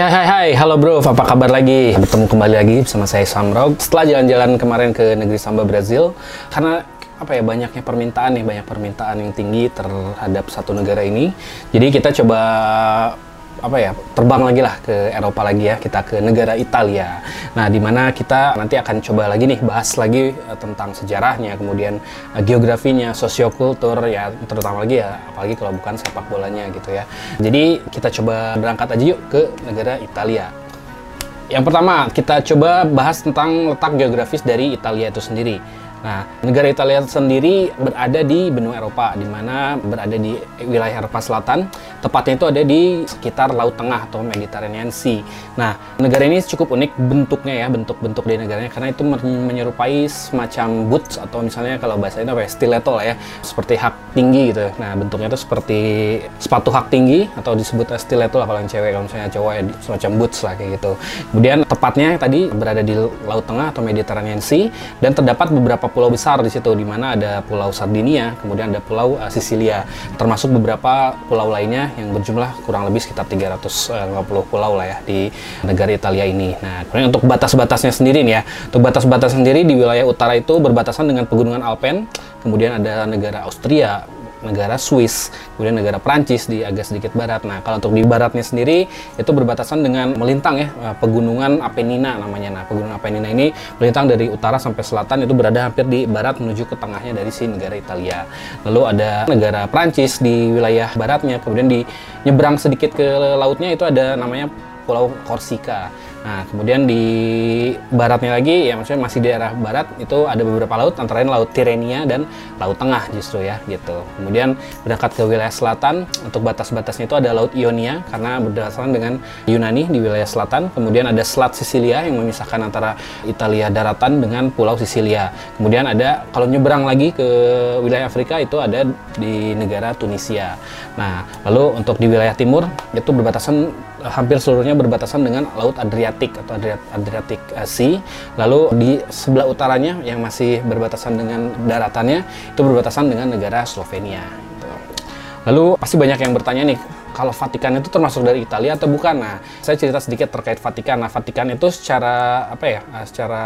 Hai hai hai halo bro, apa kabar lagi? Bertemu kembali lagi bersama saya Samrog. Setelah jalan-jalan kemarin ke negeri Samba Brazil, karena apa ya banyaknya permintaan nih, banyak permintaan yang tinggi terhadap satu negara ini. Jadi kita coba apa ya terbang lagi lah ke Eropa lagi ya kita ke negara Italia. Nah di mana kita nanti akan coba lagi nih bahas lagi uh, tentang sejarahnya, kemudian uh, geografinya, sosiokultur ya terutama lagi ya apalagi kalau bukan sepak bolanya gitu ya. Jadi kita coba berangkat aja yuk ke negara Italia. Yang pertama kita coba bahas tentang letak geografis dari Italia itu sendiri. Nah, negara Italia sendiri berada di benua Eropa, di mana berada di wilayah Eropa Selatan, tepatnya itu ada di sekitar Laut Tengah atau Mediterranean Sea. Nah, negara ini cukup unik bentuknya ya, bentuk-bentuk di negaranya, karena itu menyerupai semacam boots atau misalnya kalau bahasa ini apa ya, stiletto lah ya, seperti hak tinggi gitu. Nah, bentuknya itu seperti sepatu hak tinggi atau disebut stiletto lah kalau yang cewek, kalau misalnya cowok ya semacam boots lah kayak gitu. Kemudian tepatnya tadi berada di Laut Tengah atau Mediterranean Sea dan terdapat beberapa pulau besar di situ di mana ada Pulau Sardinia, kemudian ada Pulau uh, Sisilia, termasuk beberapa pulau lainnya yang berjumlah kurang lebih sekitar 350 pulau lah ya di negara Italia ini. Nah, kemudian untuk batas-batasnya sendiri nih ya. Untuk batas-batas sendiri di wilayah utara itu berbatasan dengan pegunungan Alpen, kemudian ada negara Austria, negara Swiss, kemudian negara Prancis di agak sedikit barat. Nah, kalau untuk di baratnya sendiri itu berbatasan dengan melintang ya eh, pegunungan Apenina namanya. Nah, pegunungan Apenina ini melintang dari utara sampai selatan itu berada hampir di barat menuju ke tengahnya dari si negara Italia. Lalu ada negara Prancis di wilayah baratnya, kemudian di nyebrang sedikit ke lautnya itu ada namanya Pulau Korsika. Nah, kemudian di baratnya lagi, ya maksudnya masih di daerah barat, itu ada beberapa laut, antara lain Laut Tirrenia dan Laut Tengah justru ya, gitu. Kemudian berangkat ke wilayah selatan, untuk batas-batasnya itu ada Laut Ionia, karena berdasarkan dengan Yunani di wilayah selatan. Kemudian ada Selat Sisilia yang memisahkan antara Italia daratan dengan Pulau Sisilia. Kemudian ada, kalau nyebrang lagi ke wilayah Afrika, itu ada di negara Tunisia. Nah, lalu untuk di wilayah timur, itu berbatasan, hampir seluruhnya berbatasan dengan Laut Adriatik atau Adriatic eh, Sea. Lalu di sebelah utaranya yang masih berbatasan dengan daratannya itu berbatasan dengan negara Slovenia. Gitu. Lalu pasti banyak yang bertanya nih, kalau Vatikan itu termasuk dari Italia atau bukan? Nah, saya cerita sedikit terkait Vatikan. Nah, Vatikan itu secara apa ya? Eh, secara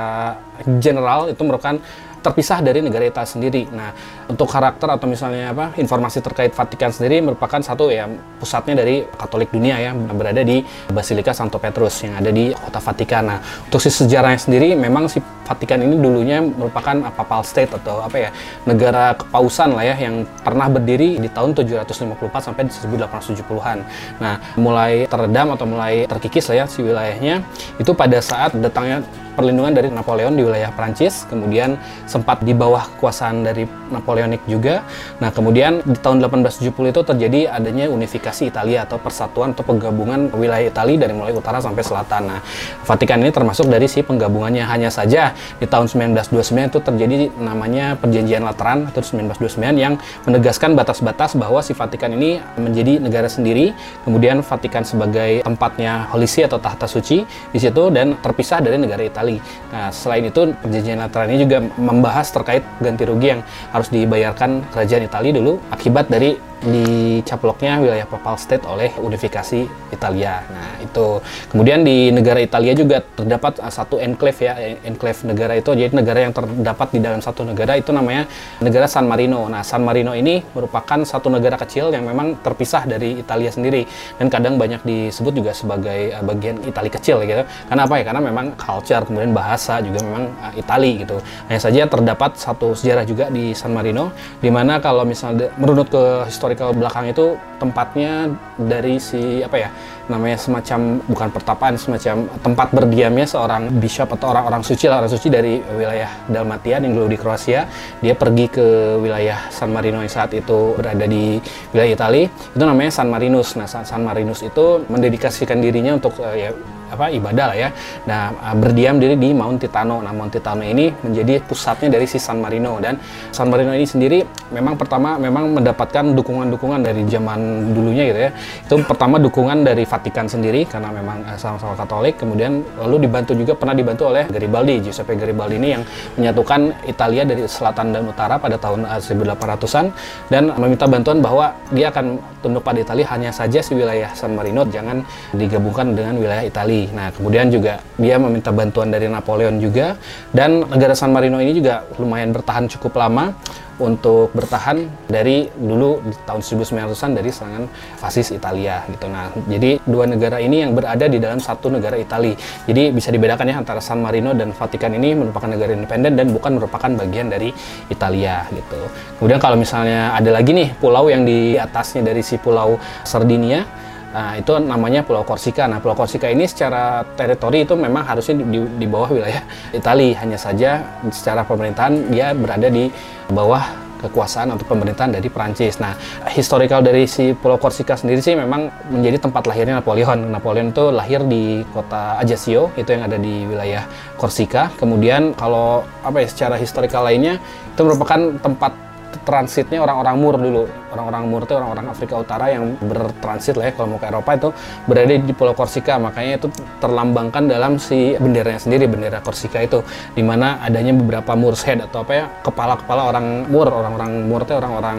general itu merupakan terpisah dari negara Italia sendiri. Nah, untuk karakter atau misalnya apa informasi terkait Vatikan sendiri merupakan satu ya pusatnya dari Katolik dunia ya berada di Basilika Santo Petrus yang ada di kota Vatikan. Nah, untuk si sejarahnya sendiri memang si Vatikan ini dulunya merupakan papal state atau apa ya negara kepausan lah ya yang pernah berdiri di tahun 754 sampai 1870-an. Nah, mulai teredam atau mulai terkikis lah ya si wilayahnya itu pada saat datangnya perlindungan dari Napoleon di wilayah Prancis, kemudian sempat di bawah kekuasaan dari Napoleonik juga. Nah, kemudian di tahun 1870 itu terjadi adanya unifikasi Italia atau persatuan atau penggabungan wilayah Italia dari mulai utara sampai selatan. Nah, Vatikan ini termasuk dari si penggabungannya. Hanya saja di tahun 1929 itu terjadi namanya Perjanjian Lateran atau 1929 yang menegaskan batas-batas bahwa si Vatikan ini menjadi negara sendiri, kemudian Vatikan sebagai tempatnya Holy See atau tahta suci di situ dan terpisah dari negara Italia kali. Nah, selain itu perjanjian Lateran ini juga membahas terkait ganti rugi yang harus dibayarkan kerajaan Italia dulu akibat dari dicaploknya wilayah Papal State oleh unifikasi Italia. Nah, itu. Kemudian di negara Italia juga terdapat satu enclave ya, enclave negara itu jadi negara yang terdapat di dalam satu negara itu namanya negara San Marino. Nah, San Marino ini merupakan satu negara kecil yang memang terpisah dari Italia sendiri dan kadang banyak disebut juga sebagai uh, bagian Italia kecil gitu. Karena apa ya? Karena memang culture kemudian bahasa juga memang uh, Italia gitu. Hanya saja terdapat satu sejarah juga di San Marino di mana kalau misalnya merunut ke histori historical belakang itu tempatnya dari si apa ya namanya semacam bukan pertapaan semacam tempat berdiamnya seorang bishop atau orang-orang suci lah orang suci dari wilayah Dalmatian yang dulu di Kroasia. Dia pergi ke wilayah San Marino yang saat itu berada di wilayah Italia itu namanya San Marinus. Nah San Marinus itu mendedikasikan dirinya untuk uh, ya apa ibadah lah ya. Nah, uh, berdiam diri di Mount Titano. Nah, Mount Titano ini menjadi pusatnya dari si San Marino dan San Marino ini sendiri memang pertama memang mendapatkan dukungan-dukungan dari zaman dulunya gitu ya. Itu pertama dukungan dari Vatikan sendiri karena memang uh, sama-sama Katolik, kemudian lalu dibantu juga pernah dibantu oleh Garibaldi, Giuseppe Garibaldi ini yang menyatukan Italia dari selatan dan utara pada tahun uh, 1800-an dan meminta bantuan bahwa dia akan tunduk pada Italia hanya saja si wilayah San Marino jangan digabungkan dengan wilayah Italia. Nah, kemudian juga dia meminta bantuan dari Napoleon juga dan negara San Marino ini juga lumayan bertahan cukup lama untuk bertahan dari dulu di tahun 1900-an dari serangan fasis Italia gitu. Nah, jadi dua negara ini yang berada di dalam satu negara Italia. Jadi bisa dibedakan ya antara San Marino dan Vatikan ini merupakan negara independen dan bukan merupakan bagian dari Italia gitu. Kemudian kalau misalnya ada lagi nih pulau yang di atasnya dari si pulau Sardinia Nah, itu namanya Pulau Korsika. Nah, Pulau Korsika ini secara teritori itu memang harusnya di, di bawah wilayah Italia. Hanya saja secara pemerintahan dia berada di bawah kekuasaan atau pemerintahan dari Prancis. Nah, historical dari si Pulau Korsika sendiri sih memang menjadi tempat lahirnya Napoleon. Napoleon itu lahir di kota Ajaccio, itu yang ada di wilayah Korsika. Kemudian kalau apa ya secara historical lainnya itu merupakan tempat transitnya orang-orang Mur dulu. Orang-orang Mur itu orang-orang Afrika Utara yang bertransit lah ya kalau mau ke Eropa itu berada di Pulau Korsika. Makanya itu terlambangkan dalam si benderanya sendiri, bendera Korsika itu di mana adanya beberapa Moor's head atau apa ya, kepala-kepala orang Mur, orang-orang Mur itu orang-orang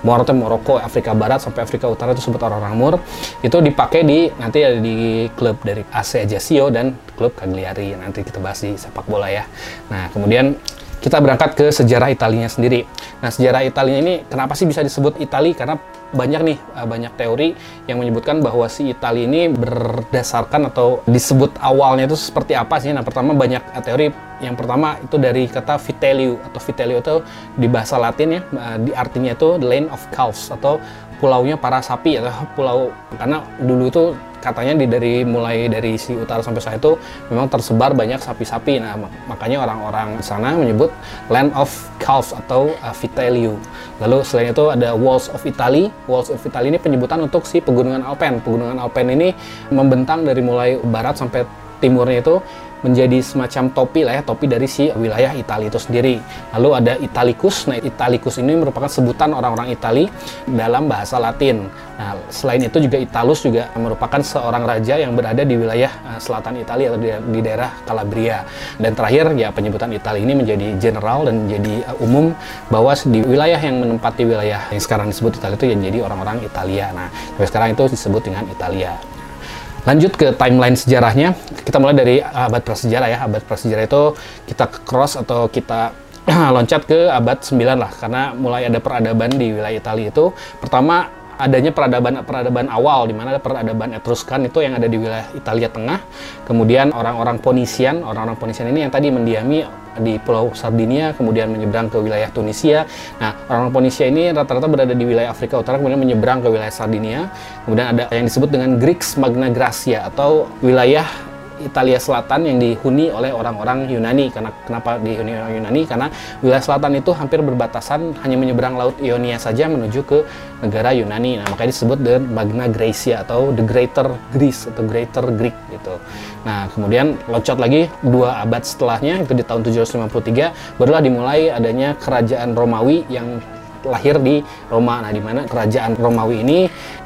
Mur itu Maroko, Afrika Barat sampai Afrika Utara itu sebut orang-orang Mur. Itu dipakai di nanti ada di klub dari AC Ajaccio dan klub Cagliari. Nanti kita bahas di sepak bola ya. Nah, kemudian kita berangkat ke sejarah Italinya sendiri. Nah, sejarah Italinya ini kenapa sih bisa disebut Itali? Karena banyak nih eh, banyak teori yang menyebutkan bahwa si Itali ini berdasarkan atau disebut awalnya itu seperti apa sih? Nah, pertama banyak eh, teori yang pertama itu dari kata Vitelliu atau Vitelliu itu di bahasa Latin ya, eh, di artinya itu the land of calves atau pulaunya para sapi atau pulau karena dulu itu katanya di dari mulai dari si utara sampai sana itu memang tersebar banyak sapi-sapi. Nah, makanya orang-orang sana menyebut Land of Calves atau uh, Vitelliu. Lalu selain itu ada Walls of Italy. Walls of Italy ini penyebutan untuk si pegunungan Alpen. Pegunungan Alpen ini membentang dari mulai barat sampai timurnya itu menjadi semacam topi lah ya, topi dari si wilayah Italia itu sendiri. Lalu ada Italicus. Nah, Italicus ini merupakan sebutan orang-orang Itali dalam bahasa Latin. Nah, selain itu juga Italus juga merupakan seorang raja yang berada di wilayah uh, selatan Italia atau di, daerah Calabria. Dan terakhir ya penyebutan Italia ini menjadi general dan menjadi uh, umum bahwa di wilayah yang menempati wilayah yang sekarang disebut Italia itu yang jadi orang-orang Italia. Nah, sampai sekarang itu disebut dengan Italia. Lanjut ke timeline sejarahnya, kita mulai dari abad prasejarah ya. Abad prasejarah itu kita cross atau kita loncat ke abad 9 lah karena mulai ada peradaban di wilayah Italia itu. Pertama adanya peradaban peradaban awal di mana ada peradaban Etruskan itu yang ada di wilayah Italia Tengah. Kemudian orang-orang Ponisian, orang-orang Ponisian ini yang tadi mendiami di Pulau Sardinia, kemudian menyeberang ke wilayah Tunisia. Nah, orang-orang Ponisia ini rata-rata berada di wilayah Afrika Utara, kemudian menyeberang ke wilayah Sardinia. Kemudian ada yang disebut dengan Greeks Magna Graecia atau wilayah Italia Selatan yang dihuni oleh orang-orang Yunani. Karena kenapa dihuni orang Yunani? Karena wilayah selatan itu hampir berbatasan hanya menyeberang laut Ionia saja menuju ke negara Yunani. Nah, makanya disebut the Magna Graecia atau the Greater Greece atau Greater Greek gitu. Nah, kemudian loncat lagi dua abad setelahnya itu di tahun 753 barulah dimulai adanya kerajaan Romawi yang lahir di Roma. Nah, di mana kerajaan Romawi ini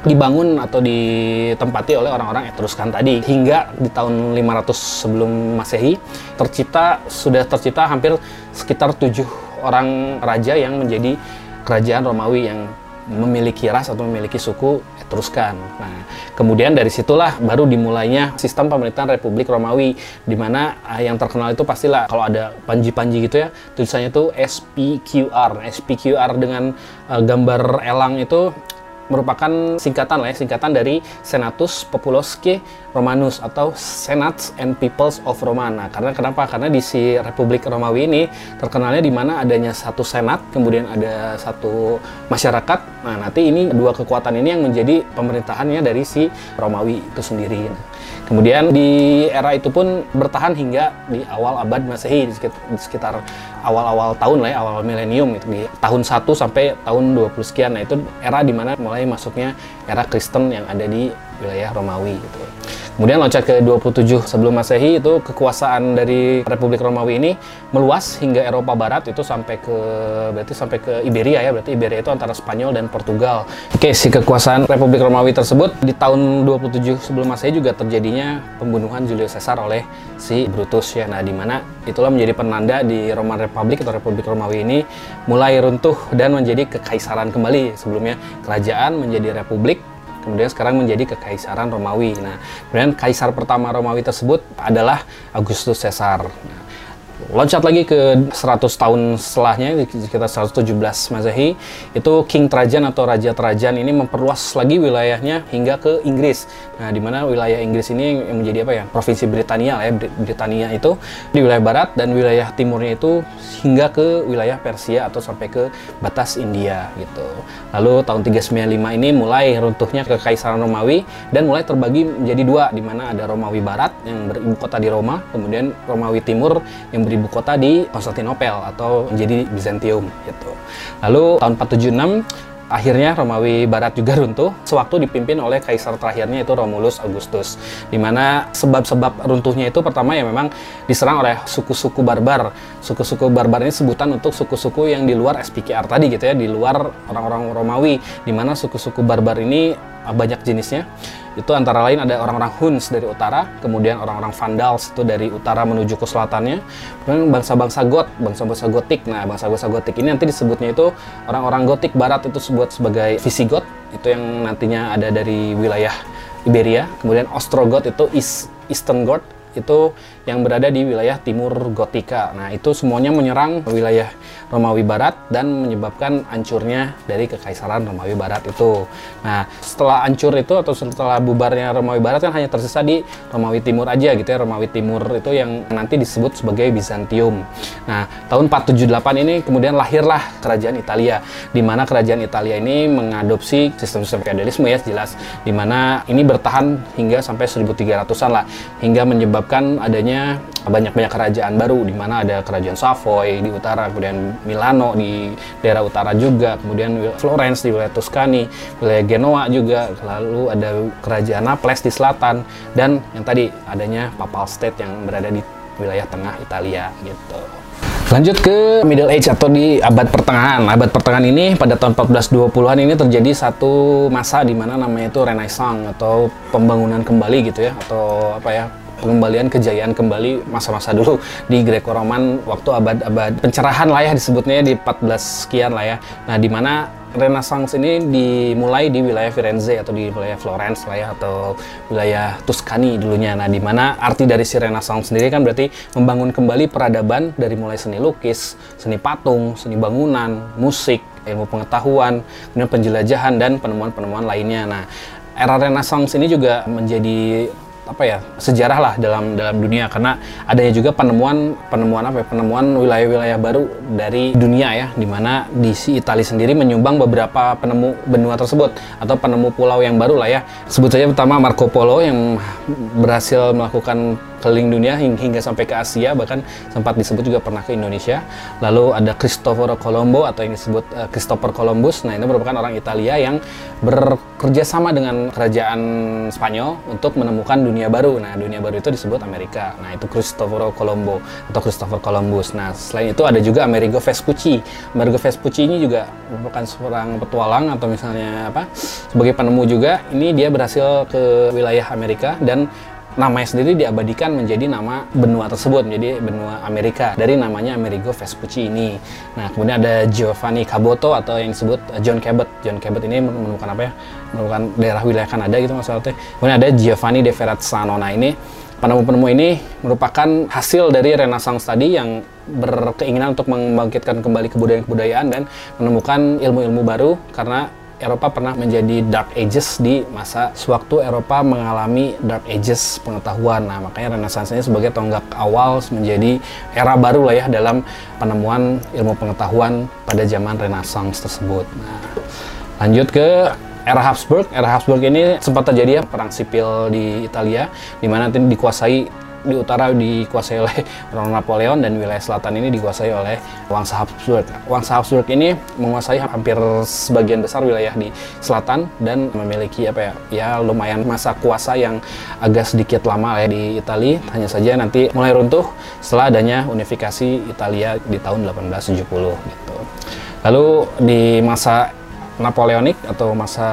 dibangun atau ditempati oleh orang-orang Etruskan tadi hingga di tahun 500 sebelum Masehi tercipta sudah tercipta hampir sekitar tujuh orang raja yang menjadi kerajaan Romawi yang memiliki ras atau memiliki suku Etruskan. Nah, kemudian dari situlah baru dimulainya sistem pemerintahan Republik Romawi, di mana uh, yang terkenal itu pastilah kalau ada panji-panji gitu ya, tulisannya itu SPQR. SPQR dengan uh, gambar elang itu merupakan singkatan lah ya, singkatan dari Senatus Populosque Romanus atau Senats and Peoples of Roma. Nah, karena kenapa? Karena di si Republik Romawi ini terkenalnya di mana adanya satu senat, kemudian ada satu masyarakat. Nah, nanti ini dua kekuatan ini yang menjadi pemerintahannya dari si Romawi itu sendiri. Kemudian di era itu pun bertahan hingga di awal abad Masehi di sekitar awal-awal tahun lah ya, awal milenium itu di tahun 1 sampai tahun 20 sekian. Nah, itu era di mana mulai masuknya era Kristen yang ada di wilayah Romawi gitu. Kemudian loncat ke 27 sebelum Masehi itu kekuasaan dari Republik Romawi ini meluas hingga Eropa Barat itu sampai ke berarti sampai ke Iberia ya. Berarti Iberia itu antara Spanyol dan Portugal. Oke, si kekuasaan Republik Romawi tersebut di tahun 27 sebelum Masehi juga terjadinya pembunuhan Julius Caesar oleh si Brutus ya. Nah, di mana itulah menjadi penanda di Roman Republic atau Republik Romawi ini mulai runtuh dan menjadi kekaisaran kembali. Sebelumnya kerajaan menjadi republik kemudian sekarang menjadi kekaisaran Romawi. Nah, kemudian kaisar pertama Romawi tersebut adalah Augustus Caesar. Nah, loncat lagi ke 100 tahun setelahnya sekitar 117 Masehi itu King Trajan atau Raja Trajan ini memperluas lagi wilayahnya hingga ke Inggris. Nah, di mana wilayah Inggris ini yang menjadi apa ya? Provinsi Britania ya, Britania itu di wilayah barat dan wilayah timurnya itu hingga ke wilayah Persia atau sampai ke batas India gitu. Lalu tahun 395 ini mulai runtuhnya kekaisaran Romawi dan mulai terbagi menjadi dua di mana ada Romawi Barat yang beribu di Roma, kemudian Romawi Timur yang beribu kota di Konstantinopel atau menjadi Bizantium gitu. Lalu tahun 476 akhirnya Romawi Barat juga runtuh sewaktu dipimpin oleh kaisar terakhirnya itu Romulus Augustus di mana sebab-sebab runtuhnya itu pertama ya memang diserang oleh suku-suku barbar suku-suku barbar ini sebutan untuk suku-suku yang di luar SPKR tadi gitu ya di luar orang-orang Romawi di mana suku-suku barbar ini banyak jenisnya itu antara lain ada orang-orang Huns dari utara, kemudian orang-orang Vandals itu dari utara menuju ke selatannya, kemudian bangsa-bangsa Goth, bangsa-bangsa Gotik. Nah, bangsa-bangsa Gotik ini nanti disebutnya itu orang-orang Gotik Barat itu disebut sebagai Visigoth, itu yang nantinya ada dari wilayah Iberia, kemudian Ostrogoth itu East, Eastern Goth, itu yang berada di wilayah timur Gotika. Nah, itu semuanya menyerang wilayah Romawi Barat dan menyebabkan hancurnya dari kekaisaran Romawi Barat itu. Nah, setelah hancur itu atau setelah bubarnya Romawi Barat kan hanya tersisa di Romawi Timur aja gitu ya. Romawi Timur itu yang nanti disebut sebagai Bizantium. Nah, tahun 478 ini kemudian lahirlah kerajaan Italia di mana kerajaan Italia ini mengadopsi sistem-sistem feodalisme ya jelas di mana ini bertahan hingga sampai 1300-an lah hingga menyebabkan adanya banyak-banyak kerajaan baru di mana ada kerajaan Savoy di utara, kemudian Milano di daerah utara juga, kemudian Florence di wilayah Tuscany, wilayah Genoa juga, lalu ada kerajaan Naples di selatan dan yang tadi adanya Papal State yang berada di wilayah tengah Italia gitu. Lanjut ke Middle Age atau di abad pertengahan. Abad pertengahan ini pada tahun 1420-an ini terjadi satu masa di mana namanya itu Renaissance atau pembangunan kembali gitu ya atau apa ya pengembalian kejayaan kembali masa-masa dulu di Greco-Roman waktu abad-abad pencerahan lah ya disebutnya di 14 sekian lah ya. Nah, di mana Renaissance ini dimulai di wilayah Firenze atau di wilayah Florence lah ya atau wilayah Tuscany dulunya. Nah, di mana arti dari si Renaissance sendiri kan berarti membangun kembali peradaban dari mulai seni lukis, seni patung, seni bangunan, musik, ilmu pengetahuan, kemudian penjelajahan dan penemuan-penemuan lainnya. Nah, era Renaissance ini juga menjadi apa ya sejarah lah dalam dalam dunia. Karena adanya juga penemuan penemuan apa ya, penemuan wilayah-wilayah baru dari dunia ya di mana di si Italia sendiri menyumbang beberapa penemu benua tersebut atau penemu pulau yang baru lah ya. Sebut saja pertama Marco Polo yang berhasil melakukan keliling dunia hingga sampai ke Asia bahkan sempat disebut juga pernah ke Indonesia. Lalu ada Cristoforo Colombo atau yang disebut uh, Christopher Columbus. Nah ini merupakan orang Italia yang bekerja sama dengan kerajaan Spanyol untuk menemukan dunia baru. Nah dunia baru itu disebut Amerika. Nah itu Cristoforo Colombo atau Christopher Columbus. Nah selain itu ada juga Amerigo Vespucci. Amerigo Vespucci ini juga merupakan seorang petualang atau misalnya apa sebagai penemu juga. Ini dia berhasil ke wilayah Amerika dan namanya sendiri diabadikan menjadi nama benua tersebut menjadi benua Amerika dari namanya Amerigo Vespucci ini. Nah kemudian ada Giovanni Caboto atau yang disebut John Cabot. John Cabot ini menemukan apa ya? Menemukan daerah wilayah Kanada gitu maksudnya. Kemudian ada Giovanni de Verrazzano. Nah ini penemu-penemu ini merupakan hasil dari Renaissance tadi yang berkeinginan untuk membangkitkan kembali kebudayaan-kebudayaan dan menemukan ilmu-ilmu baru karena Eropa pernah menjadi Dark Ages di masa sewaktu Eropa mengalami Dark Ages pengetahuan. Nah, makanya Renaissance ini sebagai tonggak awal menjadi era baru lah ya dalam penemuan ilmu pengetahuan pada zaman Renaissance tersebut. Nah, lanjut ke era Habsburg. Era Habsburg ini sempat terjadi ya perang sipil di Italia di mana nanti dikuasai di utara dikuasai oleh Napoleon dan wilayah selatan ini dikuasai oleh Wangsa Habsburg. Wangsa Habsburg ini menguasai hampir sebagian besar wilayah di selatan dan memiliki apa ya ya lumayan masa kuasa yang agak sedikit lama ya di Italia. Hanya saja nanti mulai runtuh setelah adanya unifikasi Italia di tahun 1870 gitu. Lalu di masa Napoleonik atau masa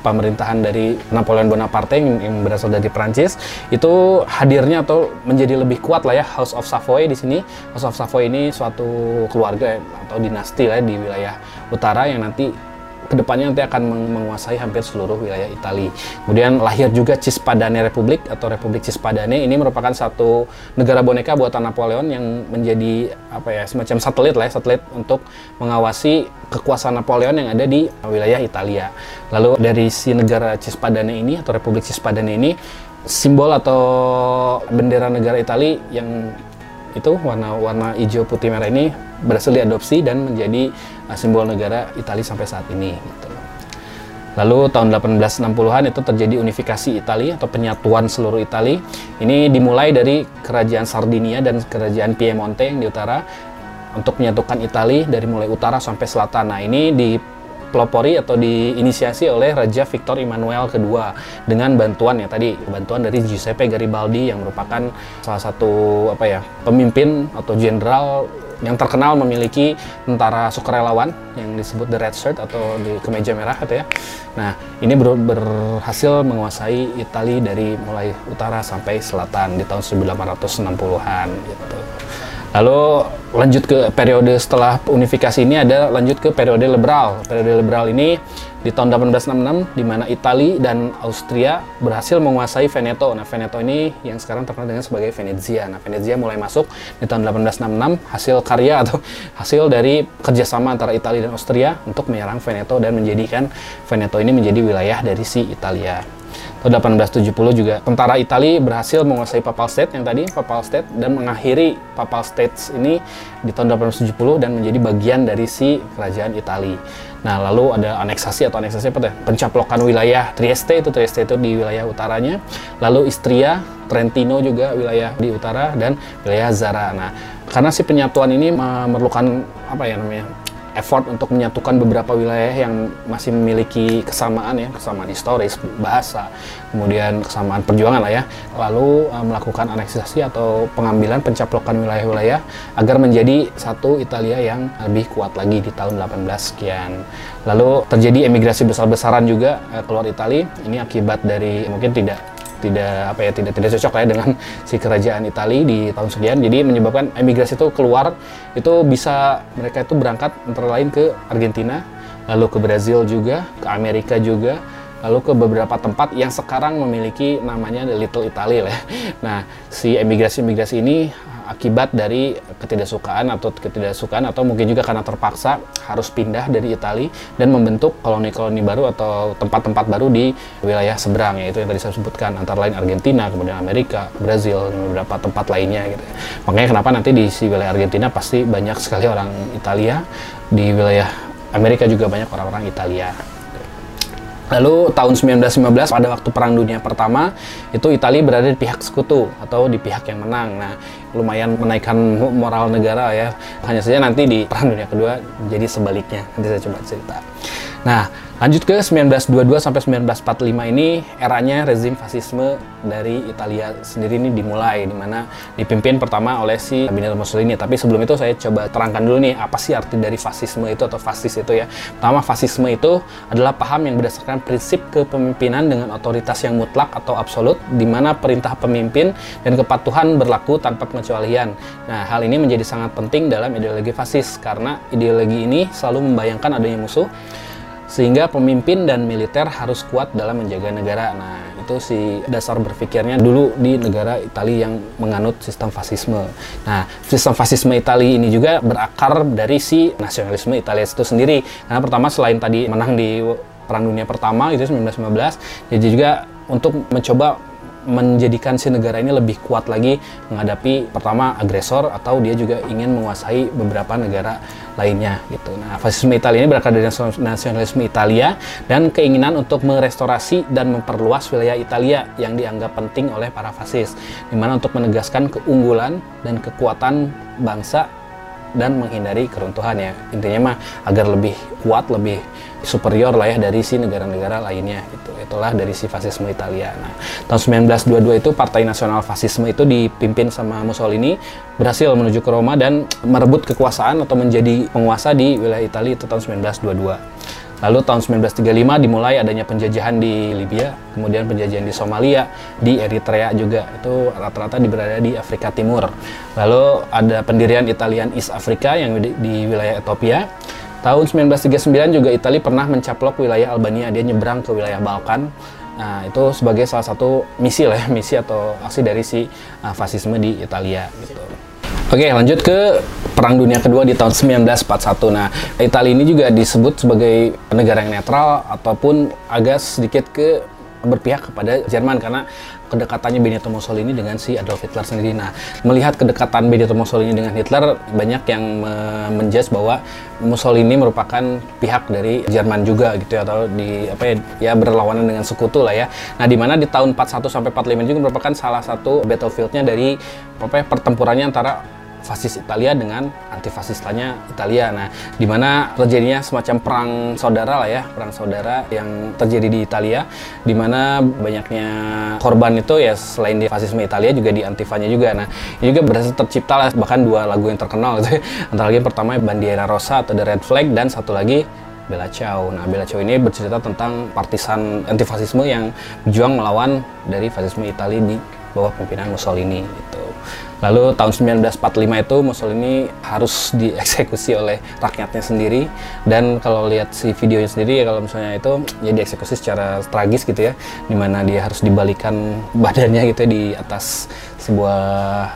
pemerintahan dari Napoleon Bonaparte yang, yang berasal dari Prancis itu hadirnya atau menjadi lebih kuat lah ya House of Savoy di sini. House of Savoy ini suatu keluarga atau dinasti lah ya, di wilayah utara yang nanti ke depannya nanti akan menguasai hampir seluruh wilayah Italia. Kemudian lahir juga Cispadane Republik atau Republik Cispadane ini merupakan satu negara boneka buatan Napoleon yang menjadi apa ya semacam satelit lah ya, satelit untuk mengawasi kekuasaan Napoleon yang ada di wilayah Italia. Lalu dari si negara Cispadane ini atau Republik Cispadane ini simbol atau bendera negara Italia yang itu warna-warna hijau putih merah ini berhasil diadopsi dan menjadi uh, simbol negara Italia sampai saat ini gitu. Lalu tahun 1860-an itu terjadi unifikasi Italia atau penyatuan seluruh Italia. Ini dimulai dari kerajaan Sardinia dan kerajaan Piemonte yang di utara untuk menyatukan Italia dari mulai utara sampai selatan. Nah, ini di pelopori atau diinisiasi oleh Raja Victor Emmanuel II dengan bantuan ya tadi bantuan dari Giuseppe Garibaldi yang merupakan salah satu apa ya pemimpin atau jenderal yang terkenal memiliki tentara sukarelawan yang disebut the Red Shirt atau di kemeja merah gitu ya. Nah, ini ber berhasil menguasai Italia dari mulai utara sampai selatan di tahun 1860-an gitu. Lalu lanjut ke periode setelah unifikasi ini ada lanjut ke periode liberal. Periode liberal ini di tahun 1866 di mana Italia dan Austria berhasil menguasai Veneto. Nah, Veneto ini yang sekarang terkenal dengan sebagai Venezia. Nah, Venezia mulai masuk di tahun 1866 hasil karya atau hasil dari kerjasama antara Italia dan Austria untuk menyerang Veneto dan menjadikan Veneto ini menjadi wilayah dari si Italia tahun 1870 juga tentara Italia berhasil menguasai Papal State yang tadi Papal State dan mengakhiri Papal States ini di tahun 1870 dan menjadi bagian dari si kerajaan Italia. Nah, lalu ada aneksasi atau aneksasi apa tuh? Pencaplokan wilayah Trieste itu Trieste itu di wilayah utaranya. Lalu Istria, Trentino juga wilayah di utara dan wilayah Zara. Nah, karena si penyatuan ini memerlukan apa ya namanya? Effort untuk menyatukan beberapa wilayah yang masih memiliki kesamaan ya, kesamaan historis, bahasa, kemudian kesamaan perjuangan lah ya. Lalu uh, melakukan aneksasi atau pengambilan pencaplokan wilayah-wilayah agar menjadi satu Italia yang lebih kuat lagi di tahun 18 sekian. Lalu terjadi emigrasi besar-besaran juga uh, keluar Italia. Ini akibat dari mungkin tidak tidak apa ya tidak tidak cocok ya dengan si kerajaan Italia di tahun sekian. Jadi menyebabkan emigrasi itu keluar itu bisa mereka itu berangkat antara lain ke Argentina lalu ke Brazil juga ke Amerika juga lalu ke beberapa tempat yang sekarang memiliki namanya Little Italy lah. Ya. Nah, si emigrasi-emigrasi ini akibat dari ketidaksukaan atau ketidaksukaan atau mungkin juga karena terpaksa harus pindah dari Italia dan membentuk koloni-koloni baru atau tempat-tempat baru di wilayah seberang yaitu yang tadi saya sebutkan antara lain Argentina, kemudian Amerika, Brazil, dan beberapa tempat lainnya gitu. Makanya kenapa nanti di si wilayah Argentina pasti banyak sekali orang Italia, di wilayah Amerika juga banyak orang-orang Italia. Lalu tahun 1915 pada waktu Perang Dunia Pertama itu Italia berada di pihak sekutu atau di pihak yang menang. Nah, lumayan menaikkan moral negara ya. Hanya saja nanti di Perang Dunia Kedua jadi sebaliknya. Nanti saya coba cerita. Nah, lanjut ke 1922 sampai 1945 ini eranya rezim fasisme dari Italia sendiri ini dimulai di mana dipimpin pertama oleh si Benito Mussolini. Tapi sebelum itu saya coba terangkan dulu nih apa sih arti dari fasisme itu atau fasis itu ya. Pertama fasisme itu adalah paham yang berdasarkan prinsip kepemimpinan dengan otoritas yang mutlak atau absolut di mana perintah pemimpin dan kepatuhan berlaku tanpa pengecualian. Nah, hal ini menjadi sangat penting dalam ideologi fasis karena ideologi ini selalu membayangkan adanya musuh sehingga pemimpin dan militer harus kuat dalam menjaga negara. Nah, itu si dasar berpikirnya dulu di negara Italia yang menganut sistem fasisme. Nah, sistem fasisme Italia ini juga berakar dari si nasionalisme Italia itu sendiri. Karena pertama selain tadi menang di Perang Dunia Pertama itu 1915, jadi juga untuk mencoba menjadikan si negara ini lebih kuat lagi menghadapi pertama agresor atau dia juga ingin menguasai beberapa negara lainnya gitu. Nah, fasisme Italia ini berakar dari nasionalisme Italia dan keinginan untuk merestorasi dan memperluas wilayah Italia yang dianggap penting oleh para fasis, di mana untuk menegaskan keunggulan dan kekuatan bangsa dan menghindari keruntuhan ya. Intinya mah agar lebih kuat lebih superior lah ya dari si negara-negara lainnya itu itulah dari si fasisme Italia. Nah tahun 1922 itu Partai Nasional Fasisme itu dipimpin sama Mussolini berhasil menuju ke Roma dan merebut kekuasaan atau menjadi penguasa di wilayah Italia itu tahun 1922 Lalu tahun 1935 dimulai adanya penjajahan di Libya, kemudian penjajahan di Somalia, di Eritrea juga. Itu rata-rata berada di Afrika Timur. Lalu ada pendirian Italian East Africa yang di, di wilayah Ethiopia. Tahun 1939 juga Italia pernah mencaplok wilayah Albania, dia nyebrang ke wilayah Balkan. Nah, itu sebagai salah satu misi lah ya, misi atau aksi dari si uh, fasisme di Italia gitu. Oke, lanjut ke Perang Dunia Kedua di tahun 1941. Nah, Italia ini juga disebut sebagai negara yang netral ataupun agak sedikit ke berpihak kepada Jerman karena kedekatannya Benito Mussolini dengan si Adolf Hitler sendiri. Nah, melihat kedekatan Benito Mussolini dengan Hitler, banyak yang menjudge bahwa Mussolini merupakan pihak dari Jerman juga gitu ya atau di apa ya, ya berlawanan dengan sekutu lah ya. Nah, di mana di tahun 41 sampai 45 juga merupakan salah satu battlefieldnya dari apa ya, pertempurannya antara fasis Italia dengan antifasistanya Italia. Nah, di mana terjadinya semacam perang saudara lah ya, perang saudara yang terjadi di Italia, di mana banyaknya korban itu ya selain di fasisme Italia juga di antifanya juga. Nah, ini juga berhasil tercipta lah bahkan dua lagu yang terkenal gitu. Antara lain pertama Bandiera Rosa atau The Red Flag dan satu lagi Bella Ciao. Nah, Bella Ciao ini bercerita tentang partisan antifasisme yang berjuang melawan dari fasisme Italia di bawah pimpinan Mussolini gitu. Lalu tahun 1945 itu Mussolini harus dieksekusi oleh rakyatnya sendiri dan kalau lihat si videonya sendiri ya kalau misalnya itu ya dieksekusi secara tragis gitu ya di mana dia harus dibalikan badannya gitu ya, di atas sebuah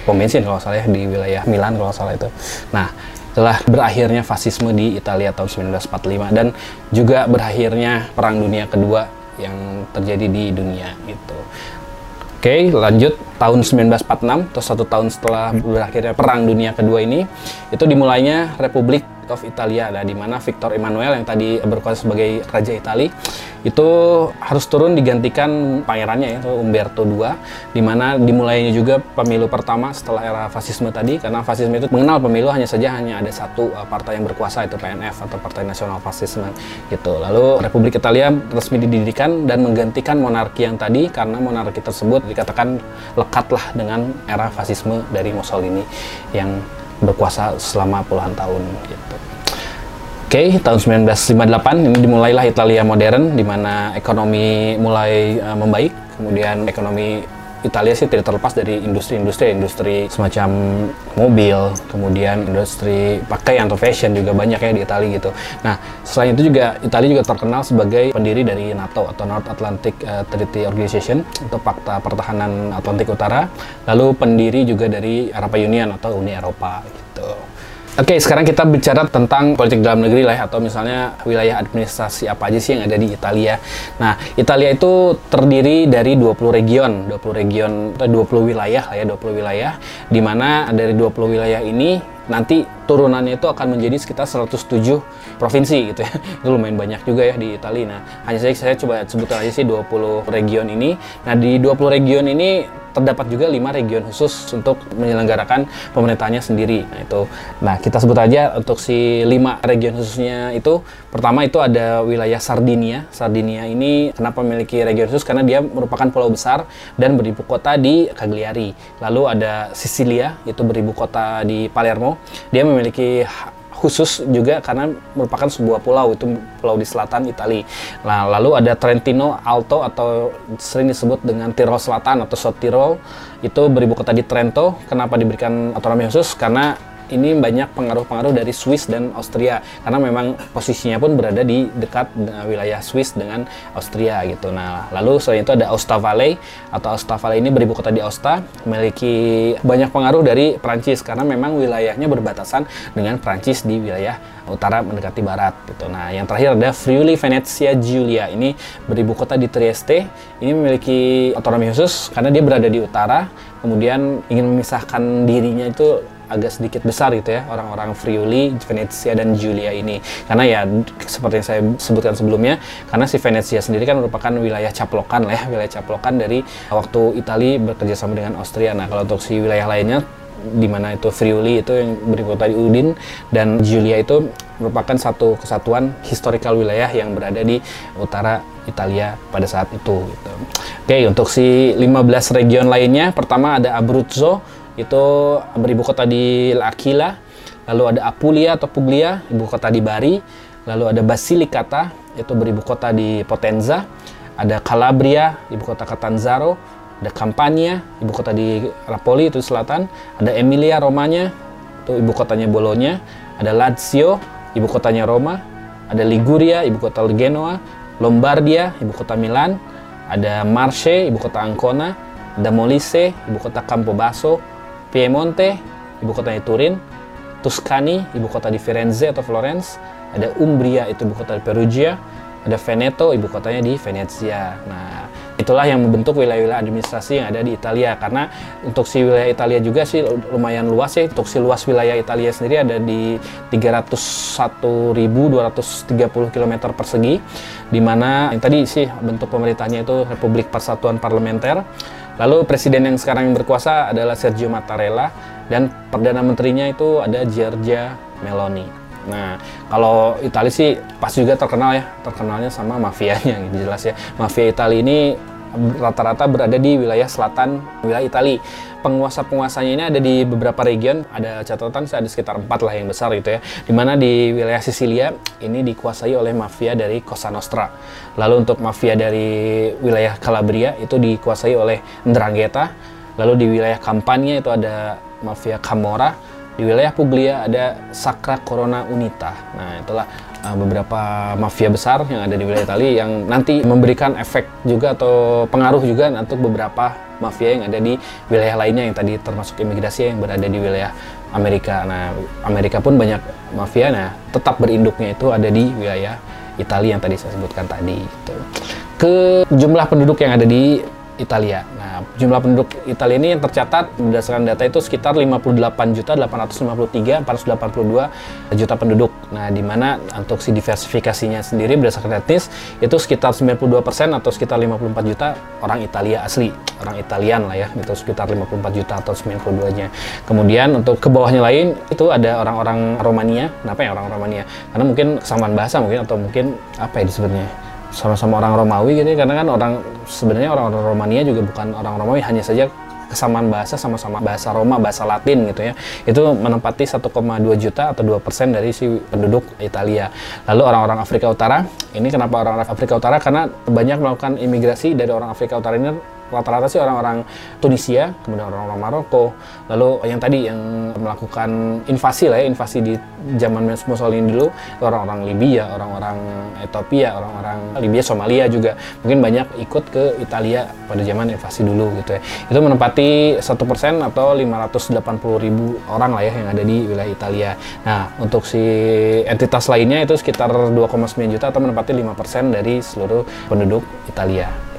pom bensin kalau salah ya di wilayah Milan kalau salah itu. Nah telah berakhirnya fasisme di Italia tahun 1945 dan juga berakhirnya Perang Dunia Kedua yang terjadi di dunia gitu. Oke, lanjut tahun 1946 atau satu tahun setelah berakhirnya Perang Dunia Kedua ini, itu dimulainya Republik of Italia, nah, di mana Victor Emmanuel yang tadi berkuasa sebagai Raja Italia itu harus turun digantikan pangerannya yaitu Umberto II di mana dimulainya juga pemilu pertama setelah era fasisme tadi karena fasisme itu mengenal pemilu hanya saja hanya ada satu uh, partai yang berkuasa itu PNF atau Partai Nasional Fasisme gitu. Lalu Republik Italia resmi didirikan dan menggantikan monarki yang tadi karena monarki tersebut dikatakan lekatlah dengan era fasisme dari Mussolini yang berkuasa selama puluhan tahun gitu. Oke, okay, tahun 1958 ini dimulailah Italia modern di mana ekonomi mulai uh, membaik, kemudian ekonomi Italia sih tidak terlepas dari industri-industri, industri semacam mobil, kemudian industri pakaian atau fashion juga banyak ya di Italia gitu. Nah, selain itu juga Italia juga terkenal sebagai pendiri dari NATO atau North Atlantic uh, Treaty Organization atau Fakta Pertahanan Atlantik Utara, lalu pendiri juga dari Eropa Union atau Uni Eropa gitu. Oke, sekarang kita bicara tentang politik dalam negeri lah ya, atau misalnya wilayah administrasi apa aja sih yang ada di Italia. Nah, Italia itu terdiri dari 20 region, 20 region atau 20 wilayah lah ya, 20 wilayah di mana dari 20 wilayah ini nanti turunannya itu akan menjadi sekitar 107 provinsi gitu ya. Itu lumayan banyak juga ya di Italia. Nah, hanya saja saya coba sebutkan aja sih 20 region ini. Nah, di 20 region ini terdapat juga lima region khusus untuk menyelenggarakan pemerintahnya sendiri. Nah itu, nah kita sebut aja untuk si lima region khususnya itu pertama itu ada wilayah Sardinia. Sardinia ini kenapa memiliki region khusus karena dia merupakan pulau besar dan beribu kota di Cagliari. Lalu ada Sicilia itu beribu kota di Palermo. Dia memiliki khusus juga karena merupakan sebuah pulau itu pulau di selatan Italia. Nah, lalu ada Trentino Alto atau sering disebut dengan Tirol Selatan atau South Tirol itu beribu kota di Trento. Kenapa diberikan otonomi khusus? Karena ini banyak pengaruh-pengaruh dari Swiss dan Austria karena memang posisinya pun berada di dekat wilayah Swiss dengan Austria gitu. Nah, lalu selain itu ada Aosta Valley atau Aosta Valley ini beribu kota di Aosta, memiliki banyak pengaruh dari Prancis karena memang wilayahnya berbatasan dengan Prancis di wilayah utara mendekati barat gitu. Nah, yang terakhir ada Friuli Venezia Giulia. Ini beribu kota di Trieste. Ini memiliki otonomi khusus karena dia berada di utara, kemudian ingin memisahkan dirinya itu agak sedikit besar gitu ya orang-orang Friuli, Venezia dan Giulia ini karena ya seperti yang saya sebutkan sebelumnya karena si Venezia sendiri kan merupakan wilayah caplokan lah ya wilayah caplokan dari waktu Italia bekerja sama dengan Austria nah kalau untuk si wilayah lainnya di mana itu Friuli itu yang berkota di Udin dan Giulia itu merupakan satu kesatuan historical wilayah yang berada di utara Italia pada saat itu gitu. Oke, untuk si 15 region lainnya pertama ada Abruzzo itu beribu kota di L'Aquila, lalu ada Apulia atau Puglia, ibu kota di Bari, lalu ada Basilicata, itu beribu kota di Potenza, ada Calabria, ibu kota Catanzaro, ada Campania, ibu kota di Napoli itu selatan, ada Emilia Romanya, itu ibu kotanya Bologna, ada Lazio, ibu kotanya Roma, ada Liguria, ibu kota Genoa, Lombardia, ibu kota Milan, ada Marche, ibu kota Ancona, ada Molise, ibu kota Campobasso, Piemonte, ibu kotanya Turin, Tuscany, ibu kota di Firenze atau Florence, ada Umbria, itu ibu kota di Perugia, ada Veneto, ibu kotanya di Venezia. Nah, itulah yang membentuk wilayah-wilayah administrasi yang ada di Italia. Karena untuk si wilayah Italia juga sih lumayan luas ya. Untuk si luas wilayah Italia sendiri ada di 301.230 km persegi, di mana yang tadi sih bentuk pemerintahnya itu Republik Persatuan Parlementer Lalu presiden yang sekarang yang berkuasa adalah Sergio Mattarella dan perdana menterinya itu ada Giorgia Meloni. Nah, kalau Italia sih pas juga terkenal ya, terkenalnya sama mafianya gitu jelas ya. Mafia Italia ini rata-rata berada di wilayah selatan wilayah Italia. Penguasa-penguasanya ini ada di beberapa region, ada catatan ada sekitar empat lah yang besar gitu ya. Di mana di wilayah Sisilia ini dikuasai oleh mafia dari Cosa Nostra. Lalu untuk mafia dari wilayah Calabria itu dikuasai oleh Ndrangheta. Lalu di wilayah Campania itu ada mafia Camorra. Di wilayah Puglia ada Sacra Corona Unita. Nah itulah uh, beberapa mafia besar yang ada di wilayah Italia yang nanti memberikan efek juga atau pengaruh juga untuk beberapa mafia yang ada di wilayah lainnya yang tadi termasuk imigrasi yang berada di wilayah Amerika. Nah, Amerika pun banyak mafia, nah tetap berinduknya itu ada di wilayah Italia yang tadi saya sebutkan tadi. Gitu. Ke jumlah penduduk yang ada di Italia. Nah, jumlah penduduk Italia ini yang tercatat berdasarkan data itu sekitar 58 juta 853 482 juta penduduk. Nah, di mana untuk si diversifikasinya sendiri berdasarkan etnis itu sekitar 92 persen atau sekitar 54 juta orang Italia asli, orang Italian lah ya, itu sekitar 54 juta atau 92-nya. Kemudian untuk ke bawahnya lain itu ada orang-orang Romania. Kenapa ya orang Romania? Karena mungkin kesamaan bahasa mungkin atau mungkin apa ya disebutnya? Sama-sama orang Romawi gitu ya, karena kan orang sebenarnya orang-orang Romania juga bukan orang Romawi hanya saja kesamaan bahasa sama-sama bahasa Roma, bahasa Latin gitu ya. Itu menempati 1,2 juta atau 2 persen dari si penduduk Italia. Lalu orang-orang Afrika Utara, ini kenapa orang Afrika Utara? Karena banyak melakukan imigrasi dari orang Afrika Utara ini rata-rata sih orang-orang Tunisia, kemudian orang-orang Maroko, lalu yang tadi yang melakukan invasi lah ya, invasi di zaman Mussolini dulu, orang-orang Libya, orang-orang Ethiopia, orang-orang Libya, Somalia juga mungkin banyak ikut ke Italia pada zaman invasi dulu gitu ya. Itu menempati satu persen atau 580 ribu orang lah ya yang ada di wilayah Italia. Nah, untuk si entitas lainnya itu sekitar 2,9 juta atau menempati 5 persen dari seluruh penduduk Italia.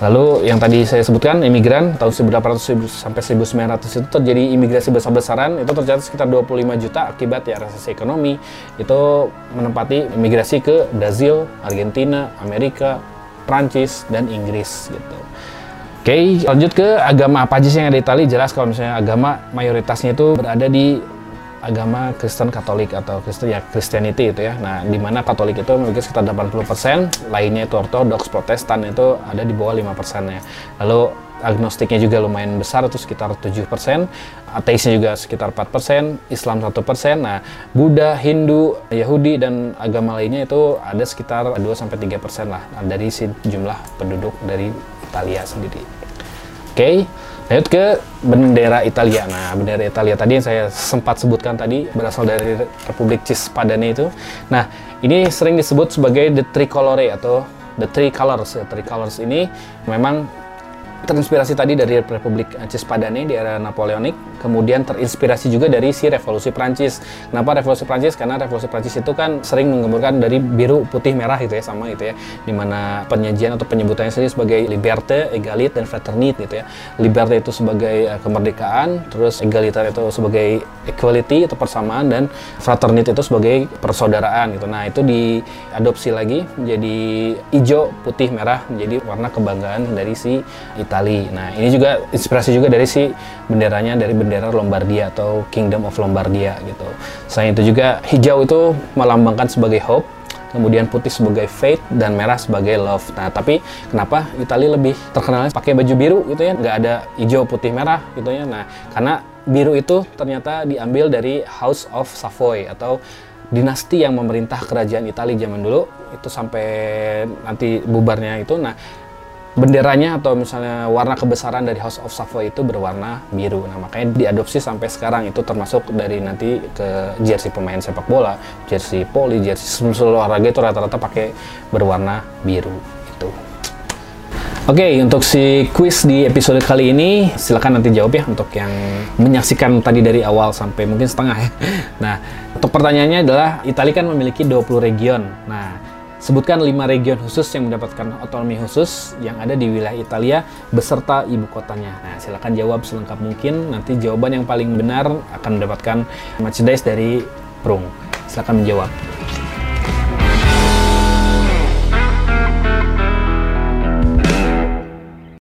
Lalu yang tadi saya sebutkan imigran tahun 1800 sampai 1900 itu terjadi imigrasi besar-besaran itu tercatat sekitar 25 juta akibat ya resesi ekonomi itu menempati imigrasi ke Brazil, Argentina, Amerika, Prancis dan Inggris gitu. Oke, lanjut ke agama apa aja sih yang ada di Italia. Jelas kalau misalnya agama mayoritasnya itu berada di agama Kristen Katolik atau Kristen ya Christianity itu ya. Nah, di mana Katolik itu memiliki sekitar 80%, lainnya itu Ortodoks, Protestan itu ada di bawah 5% ya. Lalu agnostiknya juga lumayan besar itu sekitar 7%, ateisnya juga sekitar 4%, Islam 1%. Nah, Buddha, Hindu, Yahudi dan agama lainnya itu ada sekitar 2 sampai 3% lah dari jumlah penduduk dari Italia sendiri. Oke. Okay. Lanjut ke bendera Italia. Nah, bendera Italia tadi yang saya sempat sebutkan tadi berasal dari Republik Cispadane itu. Nah, ini sering disebut sebagai the tricolore atau the three colors. The three colors ini memang terinspirasi tadi dari Republik Cispadane di era Napoleonik, kemudian terinspirasi juga dari si Revolusi Prancis. Kenapa Revolusi Prancis? Karena Revolusi Prancis itu kan sering menggemburkan dari biru, putih, merah gitu ya, sama gitu ya. Di mana penyajian atau penyebutannya sendiri sebagai liberté, égalité, dan fraternité gitu ya. Liberté itu sebagai uh, kemerdekaan, terus égalité itu sebagai equality atau persamaan, dan fraternité itu sebagai persaudaraan gitu. Nah itu diadopsi lagi menjadi hijau, putih, merah menjadi warna kebanggaan dari si Itali. Nah, ini juga inspirasi juga dari si benderanya dari bendera Lombardia atau Kingdom of Lombardia gitu. Selain itu juga hijau itu melambangkan sebagai hope, kemudian putih sebagai faith dan merah sebagai love. Nah, tapi kenapa Itali lebih terkenalnya pakai baju biru gitu ya? Nggak ada hijau, putih, merah gitu ya. Nah, karena biru itu ternyata diambil dari House of Savoy atau dinasti yang memerintah kerajaan Italia zaman dulu itu sampai nanti bubarnya itu. Nah, benderanya atau misalnya warna kebesaran dari House of Savoy itu berwarna biru. Nah, makanya diadopsi sampai sekarang itu termasuk dari nanti ke jersey pemain sepak bola, jersey poli, jersey seluruh olahraga itu rata-rata pakai berwarna biru itu. Oke, okay, untuk si quiz di episode kali ini, silahkan nanti jawab ya untuk yang menyaksikan tadi dari awal sampai mungkin setengah ya. Nah, untuk pertanyaannya adalah Italia kan memiliki 20 region. Nah, Sebutkan lima region khusus yang mendapatkan otonomi khusus yang ada di wilayah Italia beserta ibu kotanya. Nah, silakan jawab selengkap mungkin. Nanti jawaban yang paling benar akan mendapatkan merchandise dari Prung. Silakan menjawab.